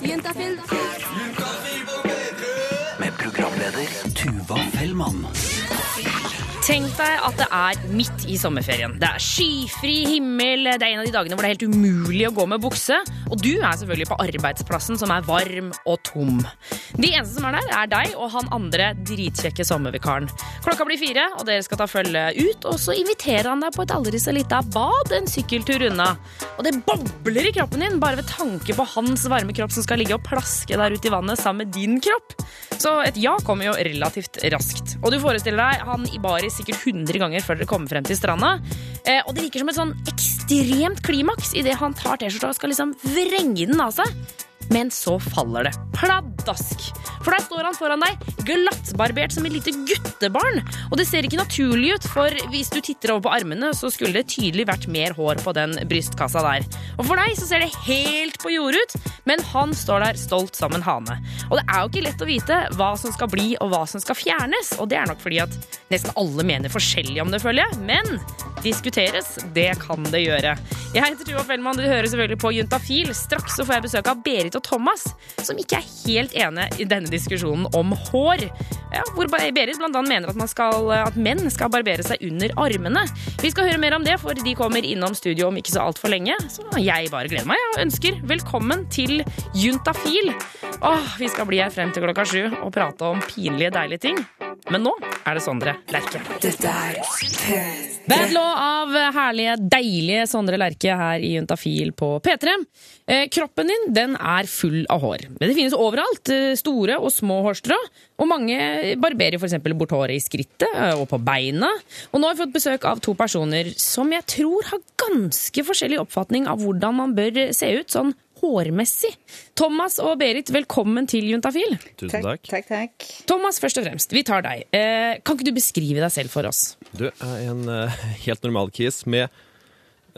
Juntafil. Med Deg at det er midt i sommerferien. Det er skyfri himmel, det er en av de dagene hvor det er helt umulig å gå med bukse. Og du er selvfølgelig på arbeidsplassen som er varm og tom. De eneste som er der, er deg og han andre dritkjekke sommervikaren. Klokka blir fire, og dere skal ta følge ut, og så inviterer han deg på et aldri så lite bad en sykkeltur unna. Og det bobler i kroppen din bare ved tanke på hans varme kropp som skal ligge og plaske der ute i vannet sammen med din kropp. Så et ja kommer jo relativt raskt. Og du forestiller deg han i baris sikkert 100 ganger før dere kommer frem til stranda. Eh, og det virker som et sånn ekstremt klimaks idet han tar T-skjorta og skal liksom vrenge den av seg. Men så faller det pladask. For der står han foran deg, glattbarbert som et lite guttebarn. Og det ser ikke naturlig ut, for hvis du titter over på armene, så skulle det tydelig vært mer hår på den brystkassa der. Og for deg så ser det helt på jordet ut, men han står der stolt som en hane. Og det er jo ikke lett å vite hva som skal bli og hva som skal fjernes, og det er nok fordi at nesten alle mener forskjellig om det, føler jeg. Men diskuteres, det kan det gjøre. Jeg heter Tuva Fellmann, du hører selvfølgelig på Juntafil. Straks så får jeg besøk av Berit og Thomas, som ikke er helt enige i denne diskusjonen om hår. Ja, hvor Berit annet mener at, skal, at menn skal barbere seg under armene. Vi skal høre mer om det, for de kommer innom studio om ikke så altfor lenge. Så jeg bare gleder meg og ønsker velkommen til Juntafil. Åh, vi skal bli her frem til klokka sju og prate om pinlige, deilige ting. Men nå er det Sondre Lerche. Dette er Bad Law av herlige, deilige Sondre Lerche her i Juntafil på P3. Eh, kroppen din den er full av hår. Men det finnes overalt. eh, Store og små hårstrå. Og mange barberer f.eks. bort håret i skrittet eh, og på beina. Og nå har vi fått besøk av to personer som jeg tror har ganske forskjellig oppfatning av hvordan man bør se ut sånn hårmessig. Thomas og Berit, velkommen til Juntafil. Tusen takk. Takk, takk. Thomas, først og fremst, vi tar deg. Eh, kan ikke du beskrive deg selv for oss? Du er en eh, helt normal kis med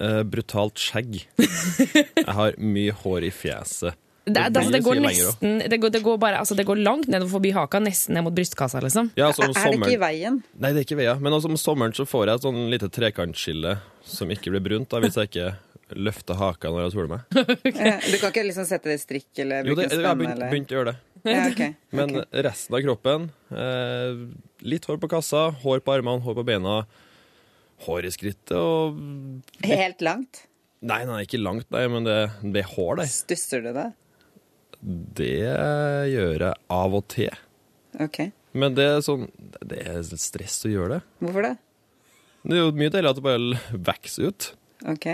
eh, brutalt skjegg. Jeg har mye hår i fjeset. Det, er- Det altså, det, går nesten, det, går, det, går bare, altså, det går langt nedover forbi haka, nesten ned mot brystkassa, liksom. Ja, altså, om Er det ikke i veien? nei, det er ikke i veien. Men altså, om sommeren så får jeg et sånn lite trekantskille som ikke blir brunt da, hvis jeg ikke løfter haka når jeg soler meg. okay. Du kan ikke liksom sette det i strikk eller Jo, det, jeg har begynt, begynt å gjøre det. Ja, okay. Men okay. resten av kroppen eh, Litt hår på kassa, hår på armene, hår på beina, hår i skrittet og Helt langt? Nei, nei, ikke langt, nei, men det, det er hår der. Stusser du det? Det gjør jeg av og til. Ok. Men det er sånn Det er stress å gjøre det. Hvorfor det? Det er jo mye deiligere at det bare vokser ut. Ok.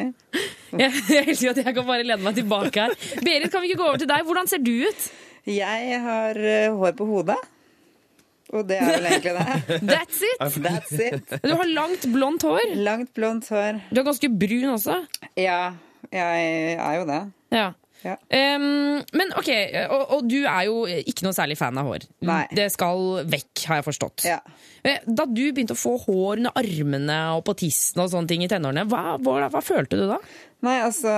Jeg, jeg elsker at jeg kan bare lene meg tilbake her. Berit, kan vi ikke gå over til deg? Hvordan ser du ut? Jeg har eh, hår på hodet. Og det er vel egentlig det. That's it! That's it. Du har langt, blondt hår. Langt, blondt hår. Du er ganske brun også. Ja, jeg er jo det. Ja. Ja. Um, men ok, og, og du er jo ikke noe særlig fan av hår. Nei. Det skal vekk, har jeg forstått. Ja. Eh, Da du begynte å få hår under armene og på tissen og sånne ting i tenårene, hva, hva, hva følte du da? Nei, altså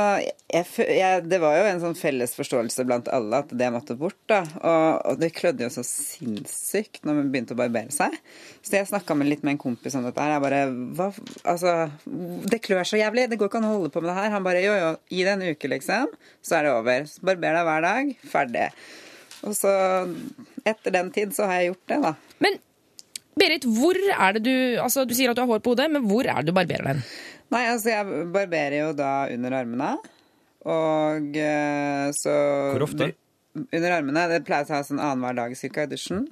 jeg, jeg, Det var jo en sånn felles forståelse blant alle at det måtte bort. da Og, og det klødde jo så sinnssykt når man begynte å barbere seg. Så jeg snakka litt med en kompis om dette her. Jeg bare hva, Altså, det klør så jævlig. Det går ikke an å holde på med det her. Han bare jo, jo, gi det en uke, liksom. Så er det over. Barber deg hver dag. Ferdig. Og så, etter den tid, så har jeg gjort det, da. Men Berit, hvor er det du Altså, du sier at du har hår på hodet, men hvor er det du barberer den? Nei, altså jeg barberer jo da under armene. Og eh, så Hvor ofte? Under armene. Det pleier å ha sånn annenhver dag cirka i dusjen.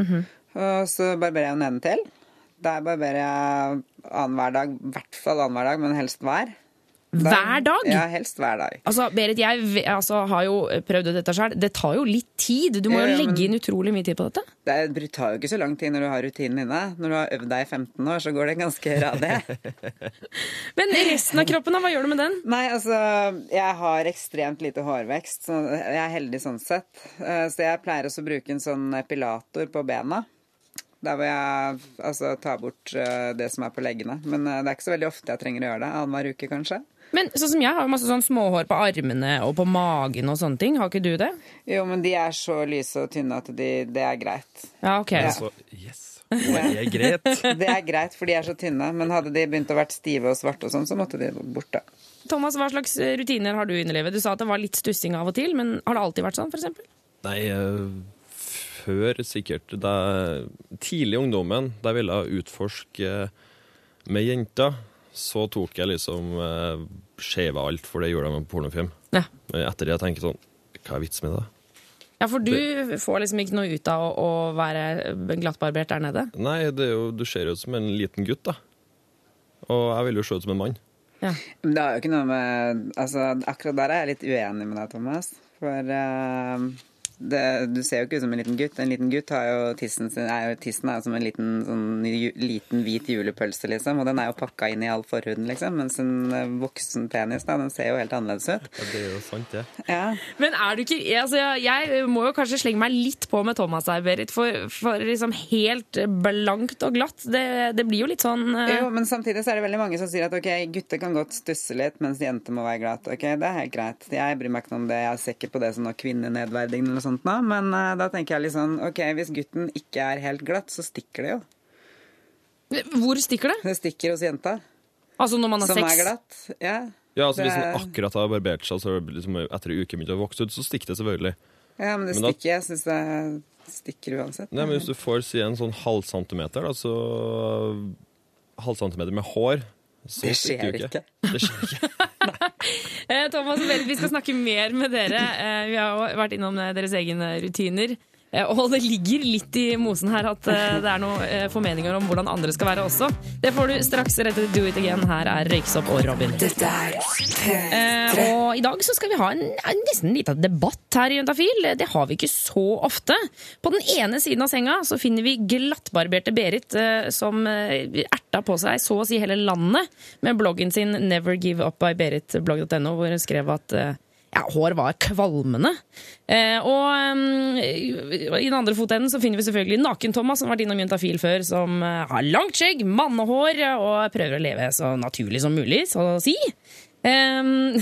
Mhm. Og så barberer jeg jo nedentil. Der barberer jeg annenhver dag. I hvert fall annenhver dag, men helst hver. Hver dag? Ja, helst hver dag. Altså, Berit, jeg altså, har jo prøvd dette sjøl. Det tar jo litt tid. Du må jo legge inn utrolig mye tid på dette. Det tar jo ikke så lang tid når du har rutinen inne. Når du har øvd deg i 15 år, så går det ganske radig. Men resten av kroppen, da? Hva gjør du med den? Nei, altså Jeg har ekstremt lite hårvekst. Så jeg er heldig sånn sett. Eh, Så jeg pleier også å bruke en sånn epilator på bena. Der hvor jeg altså, tar bort eh, det som er på leggene. Men eh, det er ikke så veldig ofte jeg trenger å gjøre det. Annenhver uke, kanskje. Men sånn som jeg har masse sånn småhår på armene og på magen og sånne ting. Har ikke du det? Jo, men de er så lyse og tynne at de, det er greit. Ja, ok. Ja. Så, yes. Det er greit. Det er greit, for de er så tynne. Men hadde de begynt å vært stive og svarte og sånn, så måtte de bort, da. Thomas, hva slags rutiner har du innlevet? Du sa at det var litt stussing av og til, men har det alltid vært sånn, eksempel? Nei, eh, før sikkert da, Tidlig i ungdommen, da jeg ville utforske eh, med jenter, så tok jeg liksom eh, skjeva alt, for det gjorde jeg med pornofilm. Ja. Men etter det jeg tenker sånn Hva er vitsen med det? Ja, for du får liksom ikke noe ut av å, å være glattbarbert der nede? Nei, det er jo, du ser jo ut som en liten gutt, da. Og jeg vil jo se ut som en mann. Ja. Men det har jo ikke noe med Altså, akkurat der er jeg litt uenig med deg, Thomas. For eh, det, du ser jo ikke ut som en liten gutt. En liten gutt har jo tissen sin er jo, Tissen er jo som en liten, sånn, ju- liten hvit julepølse, liksom. Og den er jo pakka inn i all forhuden, liksom. Mens en eh, voksen penis, da, den ser jo helt annerledes ut. Ja, det er jo sant, det. Ja. Men er du ikke altså, Jeg må jo kanskje slenge meg litt på med Thomas her, Berit. For, for liksom helt blankt og glatt, det, det blir jo litt sånn uh... Jo, men samtidig så er det veldig mange som sier at ok, gutter kan godt stusse litt, mens jenter må være glatt. Ok, det er helt greit. Jeg bryr meg ikke noe om det. Jeg ser ikke på det som noe kvinnenedverdigende eller sånt nå. Men eh, da tenker jeg litt sånn ok, hvis gutten ikke er helt glatt, så stikker det jo. Hvor stikker det? Det stikker hos jenta. Altså når man har Som sex? er glatt. Ja. Ja, altså Hvis den man akkurat har barbert seg, så er liksom etter ei uke begynt å vokse ut, så stikker det selvfølgelig. ja, men det Men da- stikker. Jeg syns det stikker uansett. Nei, men Hvis du får si en sånn halv centimeter, da, så Halv centimeter med hår, så Det skjer ikke. Det skjer ikke. Eh, Thomas og Berit, vi skal snakke mer med dere. Eh, vi har vært innom eh, deres egne rutiner. Eh, og det ligger litt i mosen her at eh, det er noen eh, formeninger om hvordan andre skal være også. Det får du straks rett etter Do It Again. Her er Røyksopp og Robin. Eh, og i dag så skal vi ha en, en nesten liten debatt her i Juntafil. Det har vi ikke så ofte. På den ene siden av senga så finner vi glattbarberte Berit som erta på seg så å si hele landet med bloggen sin Never Give Up by Berit.blogg.no, hvor hun skrev at ja, hår var kvalmende. Eh, og um, i den andre fotenden så finner vi selvfølgelig Naken-Thomas, som har vært innom Juntafil før, som eh, har langt skjegg, mannehår og prøver å leve så naturlig som mulig, så å si. Um,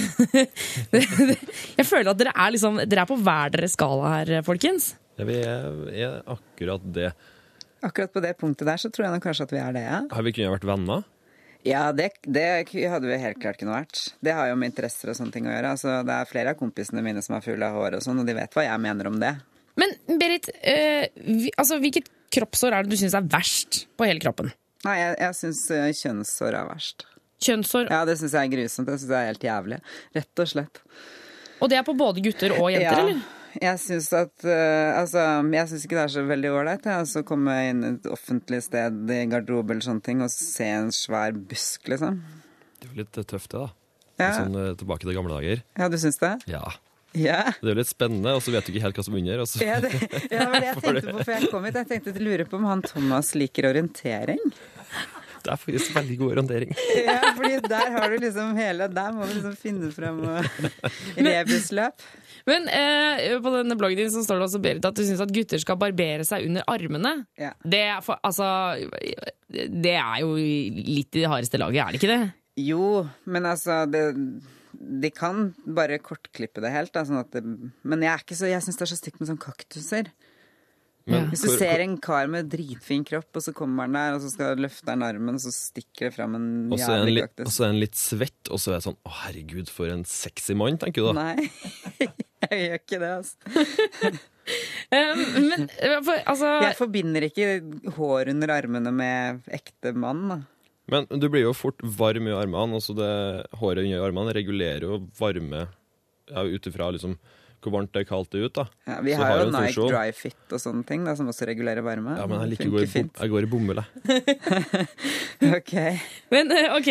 jeg føler at dere er, liksom, dere er på hver deres skala her, folkens. Ja, vi er, er akkurat det. Akkurat på det punktet der så tror jeg kanskje at vi er det, ja. Har vi kunnet vært venner? Ja, det, det hadde vi helt klart kunne vært. Det har jo med interesser og sånne ting å gjøre. Altså, det er flere av kompisene mine som er fulle av hår og sånn, og de vet hva jeg mener om det. Men Berit, øh, vi, altså, hvilket kroppshår er det du syns er verst på hele kroppen? Nei, jeg, jeg syns uh, kjønnshår er verst. Kjønnshår, Ja, det syns jeg er grusomt. Det syns jeg er helt jævlig. Rett og slett. og det er på både gutter og jenter, ja. eller? Jeg syns at uh, Altså, jeg syns ikke det er så veldig ålreit jeg, å komme inn et offentlig sted i garderobe eller sånne ting og se en svær busk, liksom. Det er jo litt tøft, det, da. Ja, Sånn eh, tilbake til gamle dager. ja du syns det? Ja. Yeah. Det er jo litt spennende, og så vet du ikke helt hva som er under. Så. Ja, det, ja, var det jeg tenkte på før jeg kom hit. Jeg tenkte å lure på om han Thomas liker orientering. Det er faktisk veldig god orientering. Ja, fordi der har du liksom hele Der må vi liksom finne frem og rebusløp. Men eh, på denne bloggen din så står det også Berit, at du syns at gutter skal barbere seg under armene. Ja. Det, er for, altså, det er jo litt i det hardeste laget, er det ikke det? Jo, men altså det, De kan bare kortklippe det helt. Da, sånn at det, men jeg, er så, jeg syns det er så stygt med sånne kaktuser. Men Hvis du hvor- ser en kar med dritfin kropp, og så kommer han der, og så skal løfte han armen, og så stikker det fram en jævlig kaktus. og så er en litt svett, og så er det sånn Å, herregud, for en sexy mann, tenker du da. Nei, jeg gjør ikke det, altså. Um, men for, altså Jeg forbinder ikke hår under armene med ekte mann, da. Men du blir jo fort varm i armene, altså det håret under armene regulerer jo varme ja, ut ifra liksom, hvor varmt det er kaldt det ut. da. Ja, vi har har jo Nike funksjon. Dry Fit og sånne ting da, som også regulerer varme. Ja, men jeg liker går, i, bom, jeg går i bomull, jeg. Ok. Men eh, ok,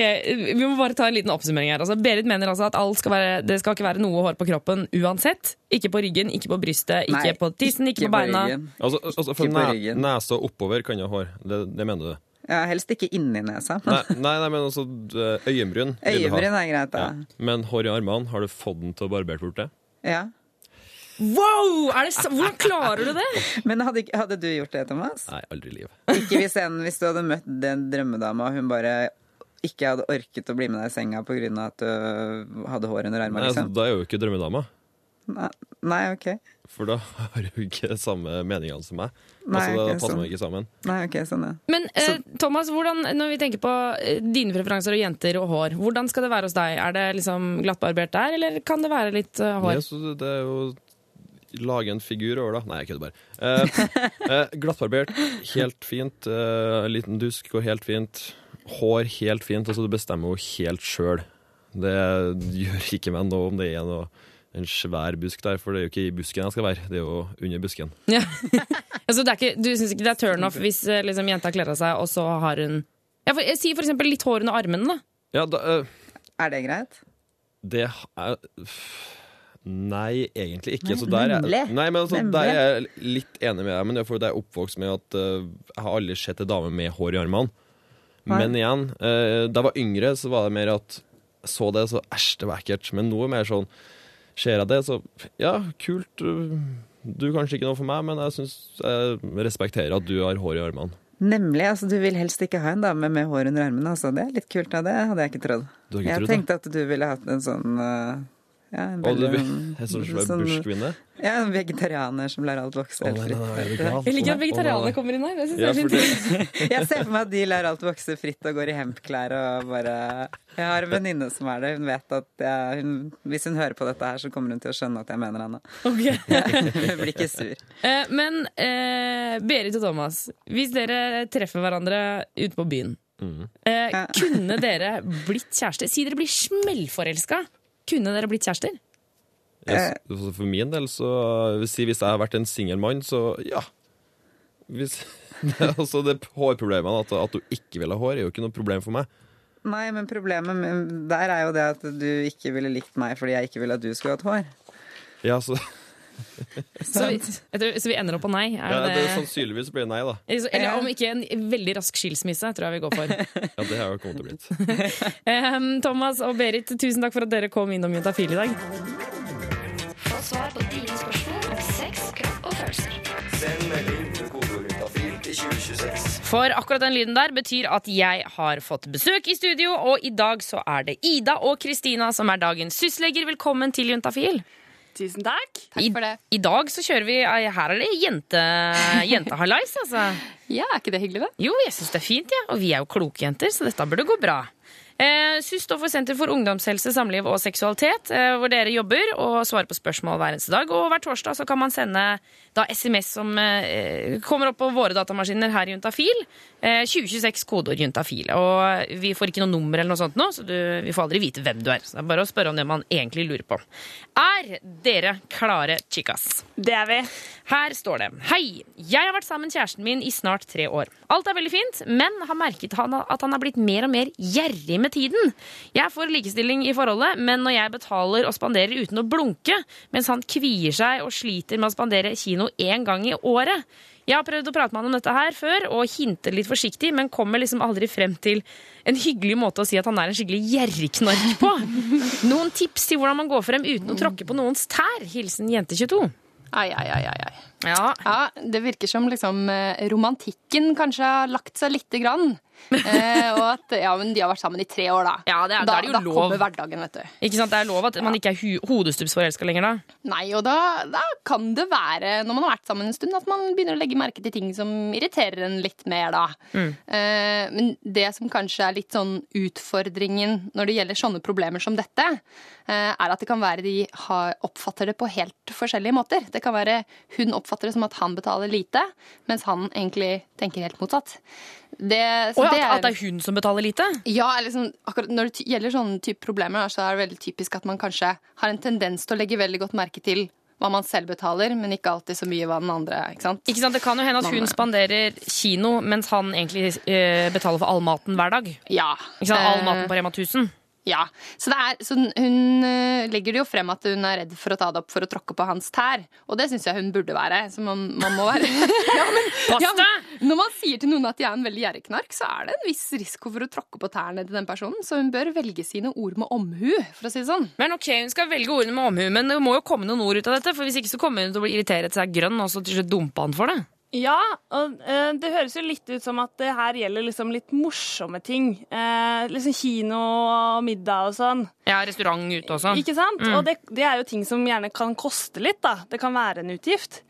vi må bare ta en liten oppsummering her. Altså, Berit mener altså at alt skal være, det skal ikke være noe hår på kroppen uansett. Ikke på ryggen, ikke på brystet, ikke Nei, på tissen, ikke, på beina. ryggen. Altså, altså For Ikke på ne ryggen. nesa oppover kan jeg ha hår. Det, det mener du? Ja, helst ikke inni nesa. Nei, nei, nei men altså øyenbryn. øyenbryn er greit, da. Ja. Men hår i armene, har du fått den til å barbere bort det? Ja. Wow! Er det så, hvordan klarer du det? Men hadde, hadde du gjort det, Thomas? Nei, aldri i livet. Ikke hvis, en, hvis du hadde møtt den drømmedama, og hun bare ikke hadde orket å bli med deg i senga pga. at du hadde hår under Nei, armene, altså, liksom? da er jeg jo ikke drømmedama. Nei, nei, ok. For da har du ikke samme meningene som meg. Nei, altså, da ok, passer sånn. man ikke sammen. Nei, ok, sånn ja. Men eh, Thomas, hvordan, når vi tenker på eh, dine preferanser og jenter og hår, hvordan skal det være hos deg? Er det liksom glattbarbert der, eller kan det være litt uh, hår? Det- det er jo Lage en figur over, da. Nei, jeg kødder bare. Eh, eh, glattbarbert, helt fint. Eh, en liten dusk går helt fint. Hår, helt fint. Altså, du bestemmer jo helt sjøl. Det gjør ikke meg noe om det er noe, en svær busk der, for det er jo ikke i busken jeg skal være, det er jo under busken. Ja. altså, det er ikke, du syns ikke det er turn off hvis eh, liksom, jenta kler av seg, og så har hun ja, for, jeg sier for eksempel litt hår under armene, da. Ja, da, eh, Er det greit? det er Nei, egentlig ikke. Nei, så der er, nei, men altså, der er jeg litt enig med deg, men det er fordi jeg er oppvokst med at uh, jeg har aldri sett en dame med hår i armene. Men igjen, uh, da jeg var yngre, så var det mer at jeg så det, så æsj, det var ekkelt. Men nå er det mer sånn Ser jeg det, så ja, kult. uh, Du er kanskje ikke noe for meg, men jeg syns jeg respekterer at du har hår i armene. Nemlig. altså Du vil helst ikke ha en dame med hår under armene. altså Det er litt kult, da. Det hadde jeg ikke trodd. Ikke jeg trodd tenkte at du ville hatt en sånn uh, ja, en Og du veldig, er sånn svær bushkvinne? Ja, en vegetarianer som lar alt vokse helt fritt. Jeg liker at vegetarianere kommer inn her. Ja, er Jeg ser for meg at de lar alt vokse fritt og går i hempklær og bare Jeg har en venninne som er det. Hun vet at jeg, hun, hvis hun hører på dette her, så kommer hun til å skjønne at jeg mener henne. Okay. Hun blir ikke sur. Eh, men eh, Berit og Thomas, hvis dere treffer hverandre ute på byen, Mm. eh, kunne dere blitt kjærester? Si dere blir smellforelska. Kunne dere blitt kjærester? jeg, for min del, så vil si hvis jeg har vært en singel mann, så ja. Hvis, det, altså det hårproblemene, at, at du ikke vil ha hår, er jo ikke noe problem for meg. Nei, men problemet der er jo det at du ikke ville likt meg fordi jeg ikke ville at du skulle hatt hår. Ja, så, Så vi, tror, så vi ender opp på nei? Er ja, det det sannsynligvis blir det nei, da. Eller- om ikke en veldig rask skilsmisse, tror jeg vi går for. Ja, det har jo kommet til å bli. um, Thomas og Berit, tusen takk for at dere kom innom Juntafil i dag. Få svar på dine spørsmål om sex, kropp og følelser. For akkurat den lyden der betyr at jeg har fått besøk i studio, og i dag så er det Ida og Kristina som er dagens sysleger. Velkommen til Juntafil. Tusen takk. I, Takk for det. I dag så kjører vi Her er det jente, jentehallais, altså. Ja, Er ikke det hyggelig, da? Jo, jeg syns det er fint, ja. og vi er jo kloke jenter, så dette burde gå bra. Eh, SUS Senter for ungdomshelse, samliv og seksualitet, eh, hvor dere jobber og svarer på spørsmål hver eneste dag. Og hver torsdag så kan man sende da SMS som eh, kommer opp på våre datamaskiner her i Juntafil. Eh, 2026 kodeord juntafil. Og vi får ikke noe nummer eller noe sånt nå, så du, vi får aldri vite hvem du er. Så det er bare å spørre om det man egentlig lurer på. Er dere klare, chicas? Det er vi. Her står det Hei, jeg har vært sammen med kjæresten min i snart tre år. Alt er veldig fint, men har merket han at han har blitt mer og mer gjerrig med tiden. Jeg er for likestilling i forholdet, men når jeg betaler og spanderer uten å blunke, mens han kvier seg og sliter med å spandere kino én gang i året jeg har prøvd å prate med han om dette her før og hinter litt forsiktig, men kommer liksom aldri frem til en hyggelig måte å si at han er en skikkelig gjerrigknark på. Noen tips til hvordan man går frem uten å tråkke på noens tær? Hilsen jente22. Ai, ai, ai, ai. ai. Ja, Ja, Det virker som liksom eh, romantikken kanskje har lagt seg lite grann. Eh, og at ja, men de har vært sammen i tre år, da. Ja, det er- da, da er det jo da lov. kommer hverdagen, vet du. Ikke sant? Det er lov at man ikke er hodestupsforelska lenger da. Nei, og da, da kan det være, når man har vært sammen en stund, at man begynner å legge merke til ting som irriterer en litt mer, da. Mm. Eh, men det som kanskje er litt sånn utfordringen når det gjelder sånne problemer som dette, eh, er at det kan være de har, oppfatter det på helt forskjellige måter. Det kan være hun oppfatter det som at han betaler lite, mens han egentlig tenker helt motsatt. Det, så Og det at, at det er hun som betaler lite? ja, eller sånn, akkurat når det gjelder sånne type problemer, så er det veldig typisk at man kanskje har en tendens til å legge veldig godt merke til hva man selv betaler, men ikke alltid så mye hva den andre. ikke sant? Ikke sant? Det kan jo hende at hun Man- spanderer kino, mens han egentlig eh, betaler for all maten hver dag. Ja. Ikke sant? All Eh, maten på Rema 1000. Ja. Så, det er, så hun eh, legger det jo frem at hun er redd for å ta det opp for å tråkke på hans tær. Og det syns jeg hun burde være. Så man, man må være ja, men, ja, men! Når man sier til noen at de er en veldig gjerrigknark, så er det en viss risiko for å tråkke på tærne til den personen. Så hun bør velge sine ord med omhu, for å si det sånn. Men ok, Hun skal velge ordene med omhu, men det må jo komme noen ord ut av dette. For Hvis ikke så kommer hun til å bli irritert seg grønn og så til slutt dumpe han for det. Ja, og eh, det høres jo litt ut som at det her gjelder liksom litt morsomme ting. Eh, liksom kino og middag og sånn. Ja, restaurant ute også. Ikke sant? Mm. Og det, det er jo ting som gjerne kan koste litt, da. Det kan være en utgift.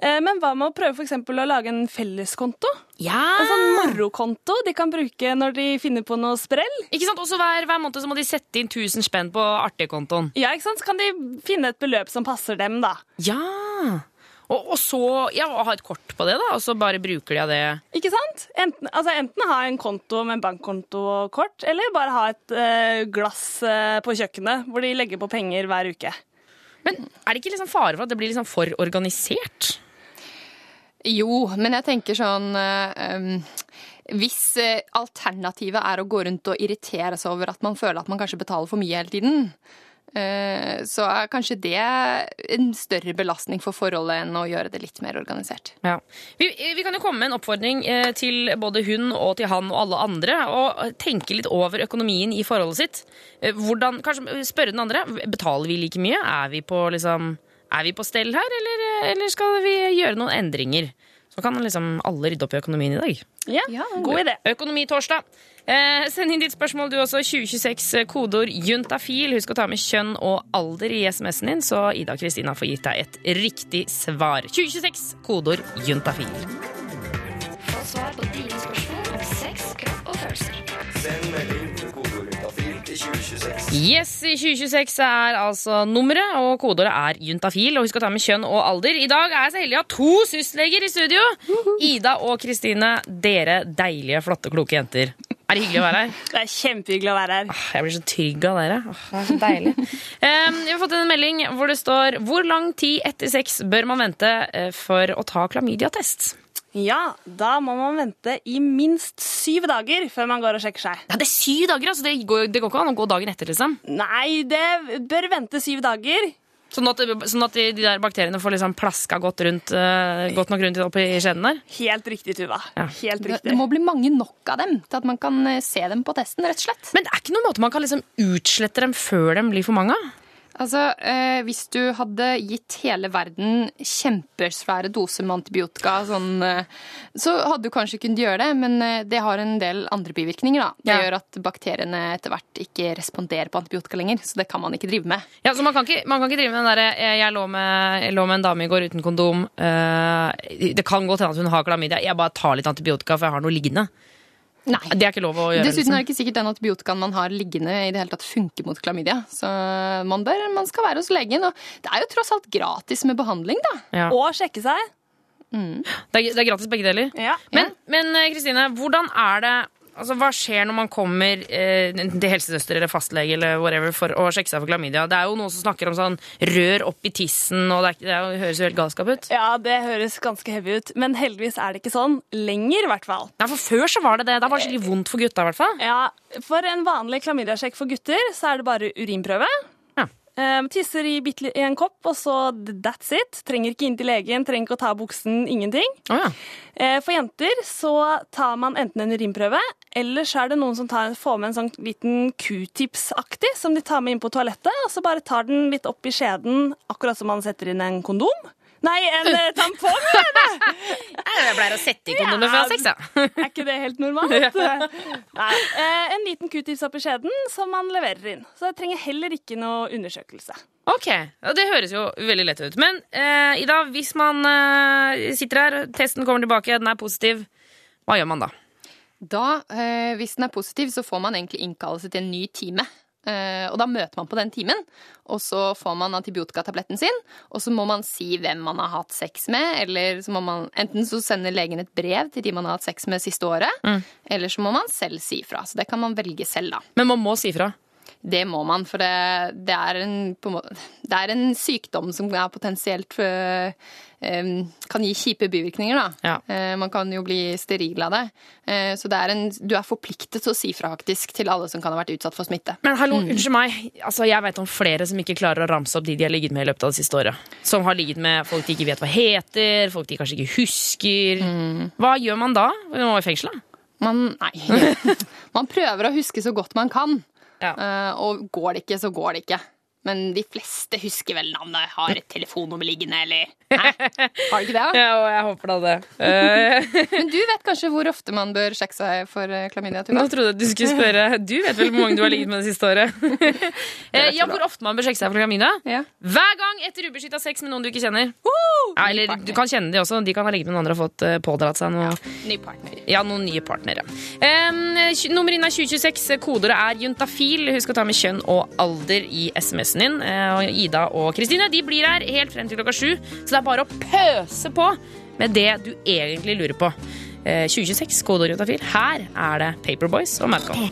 Eh, men hva med å prøve for eksempel å lage en felleskonto? Ja! En sånn morokonto de kan bruke når de finner på noe sprell. Ikke sant? Også hver, hver måned så må de sette inn 1000 spenn på artigkontoen. Ja, ikke sant? Så kan de finne et beløp som passer dem, da. Ja! Og, og så ja, ha et kort på det, da, og så bare bruker de av det. Ikke sant? Enten, altså, enten ha en konto med bankkonto og kort, eller bare ha et eh, glass eh, på kjøkkenet hvor de legger på penger hver uke. Men er det ikke liksom fare for at det blir liksom for organisert? Jo, men jeg tenker sånn eh, um, Hvis eh, alternativet er å gå rundt og irritere seg over at man føler at man kanskje betaler for mye hele tiden, så er kanskje det en større belastning for forholdet enn å gjøre det litt mer organisert. Ja. Vi, vi kan jo komme med en oppfordring eh, til både hun og til han og alle andre, og tenke litt over økonomien i forholdet sitt. Eh, Hvordan, kanskje spørre den andre betaler vi like mye. Er vi på, liksom, er vi på stell her, eller, eller skal vi gjøre noen endringer? Så kan liksom alle rydde opp i økonomien i dag. Ja, god idé. Økonomitorsdag. Eh, send inn ditt spørsmål du også. 2026 eh, kodeord juntafil. Husk å ta med kjønn og alder i SMS-en din, så Ida og Kristina får gitt deg et riktig svar. 2026 kodeord juntafil. Få svar på dine spørsmål om sex, kropp og følelser. Send melding til 2026. Yes, i 2026 er altså nummeret, og kodeordet er juntafil. Og husk å ta med kjønn og alder. I dag er jeg så heldig å ha to sysleger i studio. Ida og Kristine, dere deilige, flotte, kloke jenter. Er det hyggelig å være her? Det er kjempehyggelig å være her. Åh, Jeg blir så trygg av dere. Åh, det er så deilig. um, vi har fått en melding hvor det står Hvor lang tid etter sex bør man vente eh, for å ta klamydiatest? Ja, da må man vente i minst syv dager før man går og sjekker seg. Ja, det er syv dager, altså. Det går, det går ikke an å gå dagen etter, liksom. Nei, det bør vente syv dager. Sånn at, sånn at de, de der bakteriene får liksom plaska godt, rundt, eh, godt nok rundt oppi skjeden der. Helt riktig, Tuva. Ja. Helt Det, riktig. det må bli mange nok av dem til at man kan eh, se dem på testen, rett og slett. Men det er ikke noen måte man kan liksom utslette dem før de blir for mange? Altså, eh, Hvis du hadde gitt hele verden kjempesvære doser med antibiotika, sånn, eh, så hadde du kanskje kunnet gjøre det, men eh, det har en del andre bivirkninger. da. Det Ja. gjør at bakteriene etter hvert ikke responderer på antibiotika lenger, så det kan man ikke drive med. Ja, så man kan ikke, man kan ikke drive med den derre jeg, jeg, lå med- jeg lå med en dame i går uten kondom. Uh, det kan godt hende at hun har klamydia. Jeg bare tar litt antibiotika, for jeg har noe liggende. Nei. Det er ikke lov å gjøre. Dessuten liksom. er det ikke sikkert den antibiotikaen man har liggende i det hele tatt funker mot klamydia. Så man, bør, man skal være hos legen. Og det er jo tross alt gratis med behandling, da. ja. Og sjekke seg. det, er, det er gratis begge deler. Ja. Men, men eh, Kristine, hvordan er det Altså, Hva skjer når man kommer eh, til helsesøster eller fastlege eller whatever for å sjekke seg for klamydia? Det er jo noen som snakker om sånn rør opp i tissen, og det, er, det, er, det høres jo helt galskap ut. Ja, det høres ganske heavy ut, men heldigvis er det ikke sånn lenger, i hvert fall. Nei, for Før så var det det. Da var det skikkelig vondt for gutta. i hvert fall. Ja, For en vanlig klamydiasjekk for gutter, så er det bare urinprøve. Ja. Eh, tisser i, i en kopp, og så that's it. Trenger ikke inn til legen, trenger ikke å ta buksen, ingenting. Oh, ja. Eh, for jenter så tar man enten en urinprøve, eller så er det noen som tar, får med en sånn liten q-tips-aktig, som de tar med inn på toalettet, og så bare tar den litt opp i skjeden, akkurat som man setter inn en kondom. Nei, en eh, tampong! er det. Jeg pleier å sette i kondomer før jeg har sex, ja. Er ikke det helt normalt? Nei. Eh, en liten q-tips opp i skjeden som man leverer inn. Så jeg trenger heller ikke noe undersøkelse. Ok, ja, Det høres jo veldig lett ut. Men eh, Ida, hvis man eh, sitter her, testen kommer tilbake, den er positiv, hva gjør man da? Da, eh, hvis den er positiv, så får man egentlig innkallelse til en ny time. Eh, og da møter man på den timen, og så får man antibiotikatabletten sin. Og så må man si hvem man har hatt sex med, eller så må man enten så sender legen et brev til de man har hatt sex med siste året, eller så må man selv si fra. Så det kan man velge selv, da. Men man må si fra. Det må man, for det, det, er, en, måte, det er en sykdom som er potensielt øh, kan gi kjipe bivirkninger. Da. Ja. Eh, man kan jo bli steril av det. Eh, så det er en, du er forpliktet til å si fra faktisk til alle som kan ha vært utsatt for smitte. Men hallo, unnskyld meg. Altså, jeg vet om flere som ikke klarer å ramse opp de de har ligget med i løpet av det siste året. Som har ligget med folk de ikke vet hva heter, folk de kanskje ikke husker. Hva gjør man da? Man må i fengsel, da? Man, nei. man prøver å huske så godt man kan. Ja. Eh, og går det ikke, så går det ikke. Men de fleste husker vel navnet. Har et telefonnummer liggende, eller Hæ? Har du ikke det? da? Ja, og jeg håper da det. Eh, Men du vet kanskje hvor ofte man bør sjekke seg for eh, klamydia? Nå trodde jeg at du skulle spørre Du vet vel hvor mange du har ligget med det siste året? Eh, ja, Hvor ofte man bør sjekke seg for klamydia? Ja. Hver gang etter ubeskytta sex med noen du ikke kjenner. Ja, eller du kan kjenne de også. De kan ha ligget med noen andre og fått pådratt seg noe. Ny partner. Ja, noen nye partnere. Um, nummer inn er 2026. Kodeordet er juntafil. Husk å ta med kjønn og alder i SMS-en din. Eh, og Ida og Kristine de blir her helt frem til klokka sju, så det er bare å pøse på med det du egentlig lurer på. Eh, 2026, kodeord juntafil. Her er det Paperboys og Madcon.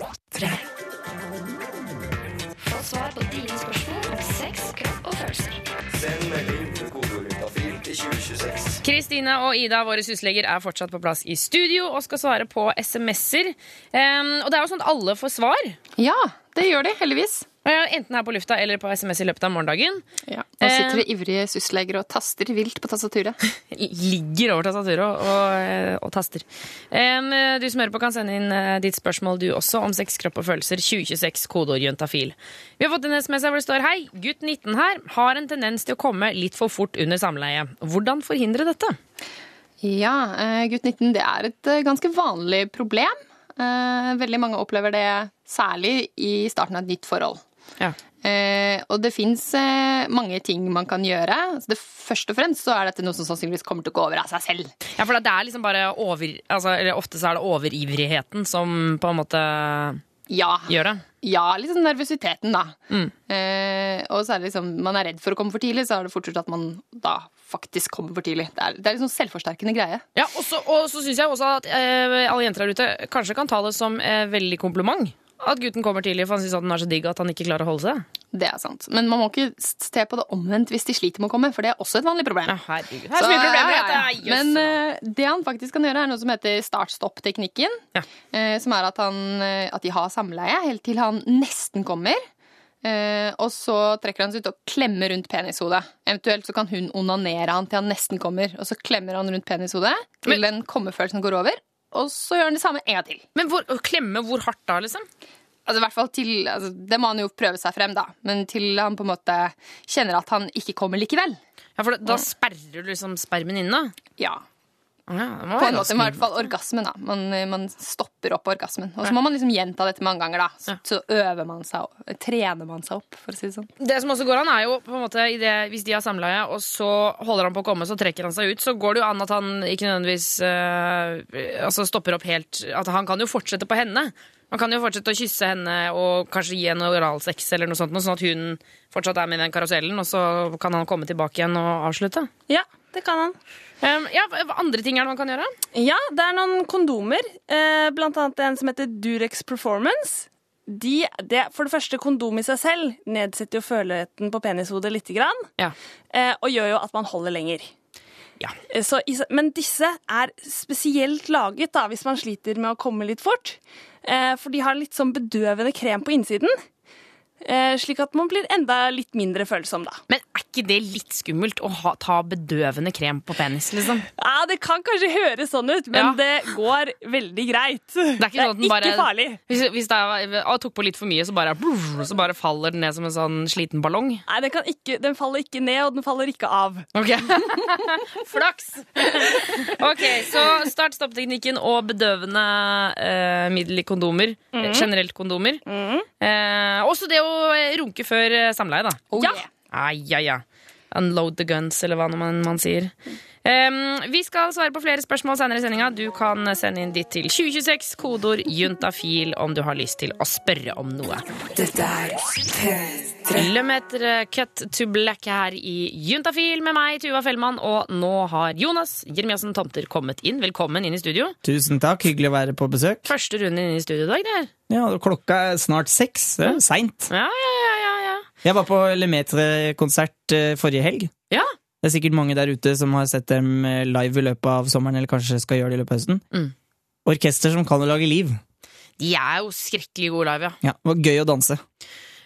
Få svar på dine spørsmål om sex, kropp og følelser. Send melding med kodeord juntafil til 2026. Kristine og Ida, våre husleger, er fortsatt på plass i studio og skal svare på SMS-er. Um, og det er jo sånn at alle får svar. Ja, det gjør de, heldigvis. Eh, Enten her på lufta eller på SMS i løpet av morgendagen. Ja. Nå sitter det ivrige sysleger og taster vilt på tastaturet. ligger over tastaturet og, og, eh, taster. Du som hører på, kan sende inn eh, ditt spørsmål du også om sex, kropp og følelser. 2026, kodeord jøntafil. Vi har fått en SMS her hvor det står Hei, gutt 19 her har en tendens til å komme litt for fort under samleie. Hvordan forhindre dette? Ja, eh, gutt 19, det er et eh, ganske vanlig problem. Eh, Veldig mange opplever det særlig i starten av et nytt forhold. Ja. Eh, og det fins eh, mange ting man kan gjøre. Så det Først og fremst så er dette noe som sannsynligvis kommer til å gå over av seg selv. Ja, for det er liksom bare over... Altså, ofte så er det overivrigheten som på en måte Ja, gjør det. ja liksom nervøsiteten, da. Mm. Eh, og så er det liksom man er redd for å komme for tidlig, så er det fort gjort at man da faktisk kommer for tidlig. Det er, det er liksom selvforsterkende greie. Ja, Og så, og så syns jeg også at eh, alle jenter der ute kanskje kan ta det som eh, veldig kompliment. At gutten kommer tidlig, for han syns den er så digg at han ikke klarer å holde seg. Det er sant. Men man må ikke se på det omvendt hvis de sliter med å komme, for det er også et vanlig problem. Ja, herregud. Her er så Så, ja, det ja, ja. Men uh, det han faktisk kan gjøre, er noe som heter start-stopp-teknikken. Ja. eh, som er at, han, uh, at de har samleie helt til han nesten kommer. Uh, og så trekker han seg ut og klemmer rundt penishodet. Eventuelt så kan hun onanere han til han nesten kommer. Og så klemmer han rundt penishodet til Men- den kommefølelsen går over. Og så gjør han det samme en gang til. Men hvor, å klemme hvor hardt da, liksom? Altså, i hvert fall til, altså, det må han jo prøve seg frem, da. Men til han på en måte kjenner at han ikke kommer likevel. Ja, for da, da sperrer du liksom spermen inn, da? Ja, På en måte, i hvert fall orgasmen. da Man, man stopper opp orgasmen. Og så må man liksom gjenta dette mange ganger. da Så, så øver man seg opp, trener man seg opp, for å si det sånn. Det som også går an, er jo på en måte i det, Hvis de har samleie, og så holder han på å komme, så trekker han seg ut, så går det jo an at han ikke nødvendigvis eh, altså stopper opp helt At han kan jo fortsette på henne. Man kan jo fortsette å kysse henne og kanskje gi henne oralsex, eller noe sånt, sånn at hun fortsatt er med i den karusellen, og så kan han komme tilbake igjen og avslutte. Ja, det kan han. Um, ja, andre ting er det man kan gjøre? Ja, det er noen kondomer, eh, blant annet en som heter Durex Performance. De, det, for det første, kondom i seg selv nedsetter jo føleligheten på penishodet litt, grann, Ja. eh, og gjør jo at man holder lenger. Ja. Eh, Så, men disse er spesielt laget da, hvis man sliter med å komme litt fort. Eh, for de har litt sånn bedøvende krem på innsiden. Eh, slik at man blir enda litt mindre følsom, da. Men er ikke det litt skummelt å ha, ta bedøvende krem på penis, liksom? Ja, Det kan kanskje høres sånn ut, men Ja. det går veldig greit. Det er ikke sånn at den bare farlig. Hvis, hvis det er, tok på litt for mye, så bare, så bare faller den ned som en sånn sliten ballong? Nei, den, kan ikke, den faller ikke ned, og den faller ikke av. Ok. Flaks! ok, så start stoppteknikken og bedøvende eh, middel i kondomer. Mm. Generelt kondomer. Eh, også det å eh, runke før eh, samleie, da. Oh, Ja. yeah. Ai, ai, ja. Unload the guns, eller hva man, man sier. Um, vi skal svare på flere spørsmål senere i sendinga. Du kan sende inn ditt til 2026, kodeord juntafil, om du har lyst til å spørre om noe. Dette er Kilometer cut to black her i Juntafil med meg, Tuva Fellmann, og nå har Jonas Jeremiassen Tomter kommet inn. Velkommen inn i studio. Tusen takk, hyggelig å være på besøk. Første runde inn i studio i dag, det her. Ja, Klokka er snart seks. Det er seint. Ja, ja, ja. Jeg var på Lemetre-konsert eh, forrige helg. Ja, Det er sikkert mange der ute som har sett dem eh, live i løpet av sommeren, eller kanskje skal gjøre det i løpet av høsten. Mm. Orkester som kan å lage liv. de er jo skrekkelig gode live, ja. Ja, det var gøy å danse.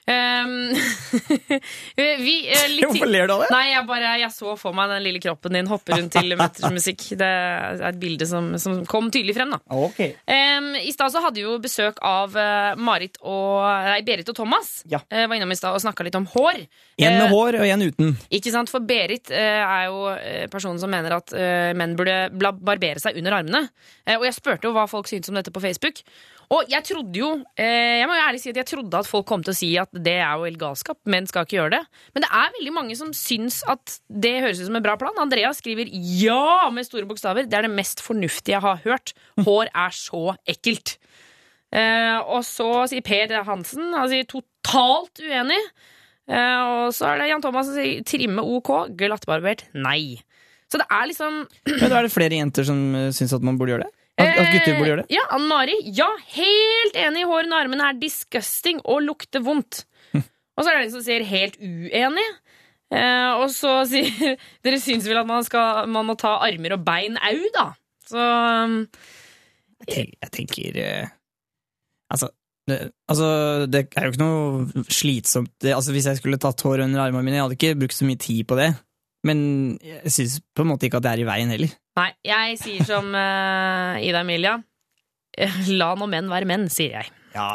Um, vi, uh, litt Hvorfor ler du av det? Nei, jeg bare jeg så for meg den lille kroppen din hoppe rundt til mettermusikk. Det er et bilde som, som kom tydelig frem, da. okay. Um, I stad hadde vi jo besøk av eh, Marit og Nei, Berit og Thomas. Ja. Uh, var innom i stad og snakka litt om hår. En med uh, hår og en uten. Ikke sant, For Berit er jo personen som mener at menn burde barbere seg under armene. Og jeg spurte jo hva folk syntes om dette på Facebook. Og jeg trodde jo eh, Jeg må jo ærlig si at jeg trodde at folk kom til å si at det er jo helt galskap. Menn skal ikke gjøre det. Men det er veldig mange som syns at det høres ut som en bra plan. Andrea skriver ja med store bokstaver. Det er det mest fornuftige jeg har hørt. Hår er så ekkelt. Eh, og så sier Per Hansen Han sier totalt uenig. Eh, og så er det Jan Thomas som sier trimme OK, glattbarbert nei. Så det er liksom Men da er det flere jenter som syns at man burde gjøre det? At, at gutter burde gjøre det? Eh, Ja, Ann Mari. Ja, helt enig. Hårene og armene er disgusting og lukter vondt. Og så er det en som sier helt uenig. Eh, og så sier Dere syns vel at man, skal, man må ta armer og bein au, da? Så um, Jeg, tenk, jeg tenker eh, altså, det, altså, det er jo ikke noe slitsomt det, altså, Hvis jeg skulle tatt hår under armene mine, jeg hadde ikke brukt så mye tid på det. Men jeg syns på en måte ikke at det er i veien heller. Nei, jeg sier som uh, Ida Emilia. La nå menn være menn, sier jeg. Ja.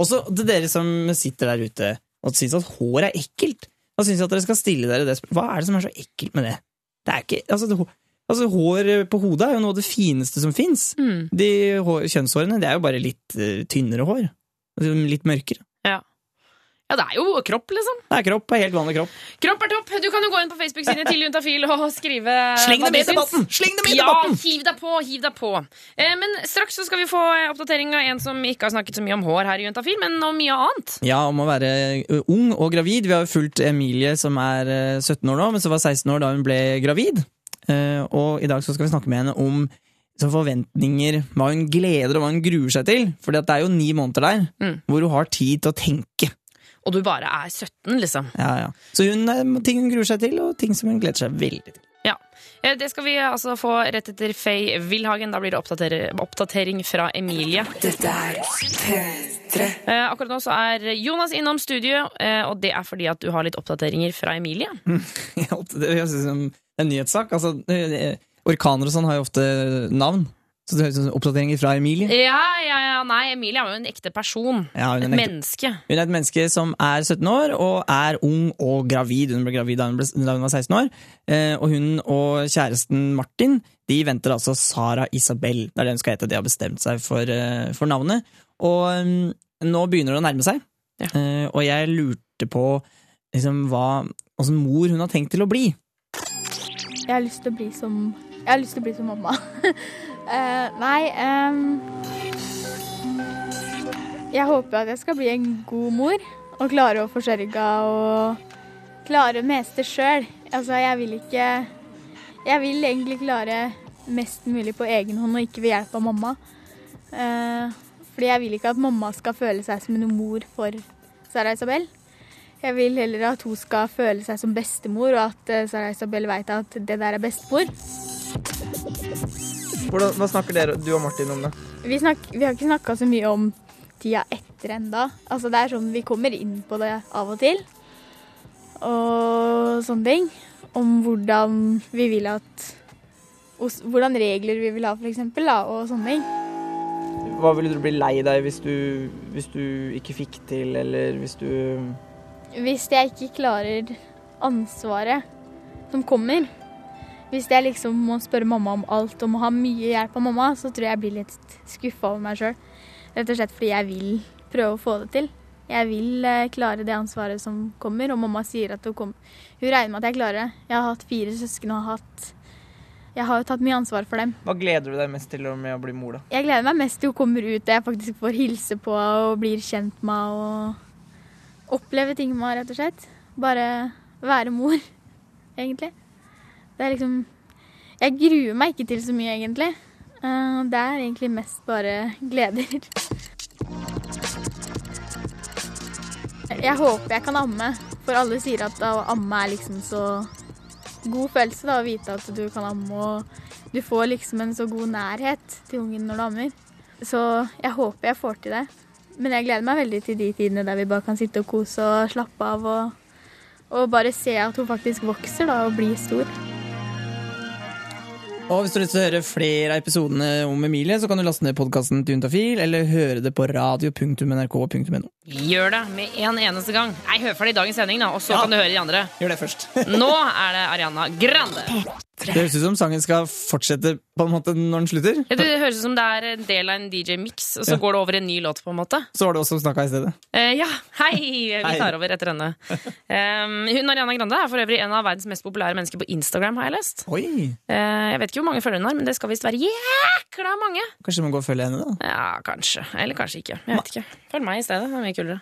Også til dere som sitter der ute og syns at hår er ekkelt. Da syns jeg at dere skal stille dere det. Hva er det som er så ekkelt med det? Det er ikke, altså, det, altså Hår på hodet er jo noe av det fineste som fins. Mm. De hår, kjønnshårene det er jo bare litt uh, tynnere hår. Altså, litt mørkere. Ja. Ja, det er jo kropp, liksom. Det er kropp, helt vanlig kropp. Kropp er topp. Du kan jo gå inn på Facebook-siden til Juntafil og skrive Sleng det dem i debatten! Sleng dem i ja, debatten! hiv deg på, hiv deg på. Eh, men straks så skal vi få oppdatering av en som ikke har snakket så mye om hår her i Juntafil, men om mye annet. Ja, om å være ung og gravid. Vi har jo fulgt Emilie som er 17 år nå, men som var 16 år da hun ble gravid. Eh, Og i dag så skal vi snakke med henne om så forventninger, hva hun gleder og hva hun gruer seg til. For det er jo ni måneder der Mm. hvor hun har tid til å tenke. Og du bare er 17, liksom. Ja, ja. Så hun, eh, ting hun gruer seg til, og ting som hun gleder seg veldig til. Ja. Eh, Det skal vi altså få rett etter Faye Wilhagen. Da blir det oppdatering fra Emilie. Dette er Føtre. akkurat nå så er Jonas innom studio, eh, og det er fordi at du har litt oppdateringer fra Emilie. Ja, Det høres ut som en nyhetssak. Altså, orkaner og sånn har jo ofte navn. Så det høres ut som oppdateringer fra Emilie. Ja, ja, ja, nei, Emilie er jo en ekte person. Ja, hun er Et en ekte- menneske. Hun er et menneske som er 17 år og er ung og gravid. Hun ble gravid da hun, ble, da hun var 16 år. Eh, og hun og kjæresten Martin de venter altså Sara Isabel. Det er det hun skal hete. De har bestemt seg for, eh, for navnet. Og um, nå begynner det å nærme seg. Ja. Eh, og jeg lurte på liksom, hva åssen mor hun har tenkt til å bli. Jeg har lyst til å bli som Jeg har lyst til å bli som mamma. Eh, nei um, Jeg håper at jeg skal bli en god mor og klare å forsørge og klare meste sjøl. Altså, jeg vil ikke Jeg vil egentlig klare mest mulig på egen hånd og ikke ved hjelp av mamma. Uh, fordi jeg vil ikke at mamma skal føle seg som en mor for Sara Isabel. Jeg vil heller at hun skal føle seg som bestemor, og at eh, Sara Isabel veit at det der er bestemor. Hva snakker dere, du og Martin om det? Vi, snak, vi har ikke snakka så mye om tida etter enda. Altså det er sånn vi kommer inn på det av og til. Og sånne ting. Om hvordan vi vil at Hvordan regler vi vil ha, eksempel, og sånne ting. Hva ville du bli lei deg hvis du, hvis du ikke fikk til, eller hvis du Hvis jeg ikke klarer ansvaret som kommer Hvis jeg liksom må spørre mamma om alt og må ha mye hjelp av mamma, så tror jeg jeg blir litt skuffa over meg sjøl. Rett og slett fordi jeg vil prøve å få det til. Jeg vil eh, klare det ansvaret som kommer, og mamma sier at hun, kom, hun regner med at jeg klarer det. Jeg har hatt fire søsken og har hatt Jeg har jo tatt mye ansvar for dem. Hva gleder du deg mest til med å bli mor, da? Jeg gleder meg mest til hun kommer ut og jeg faktisk får hilse på og blir kjent med og oppleve ting med henne, rett og slett. Bare være mor, egentlig. Det er liksom Jeg gruer meg ikke til så mye, egentlig. Eh, Det er egentlig mest bare gleder. Jeg håper jeg kan amme, for alle sier at å amme er liksom så god følelse da, å vite at du kan amme, og du får liksom en så god nærhet til ungen når du ammer. Så jeg håper jeg får til det. men jeg gleder meg veldig til de tidene der vi bare kan sitte og kose og slappe av og, og bare se at hun faktisk vokser da, og blir stor. Og hvis du har lyst til å høre flere av episodene om Emilie, så kan du laste ned podkasten til Juntafil, eller høre det på radio.nrk.no. Gjør det med en eneste gang. Nei, Hør ferdig dagens sending, da, og så Ja. kan du høre de andre. Gjør det først. Nå er det Ariana Grande. Det høres ut som sangen skal fortsette på en måte når den slutter. Ja, Det høres ut som det er en del av en DJ-mix, og så Ja. går det over i en ny låt. på en måte Så var det oss som snakka i stedet. Eh, Ja, hei! Vi tar over etter henne. Um, hun Ariana Grande er for øvrig en av verdens mest populære mennesker på Instagram, har jeg lest. Oi! uh, jeg vet ikke hvor mange følgere hun har, men det skal visst være jækla mange. Kanskje du må gå og følge henne, da? Ja, kanskje. Eller kanskje ikke. Jeg vet ikke. Følg meg i stedet. Mye kulere.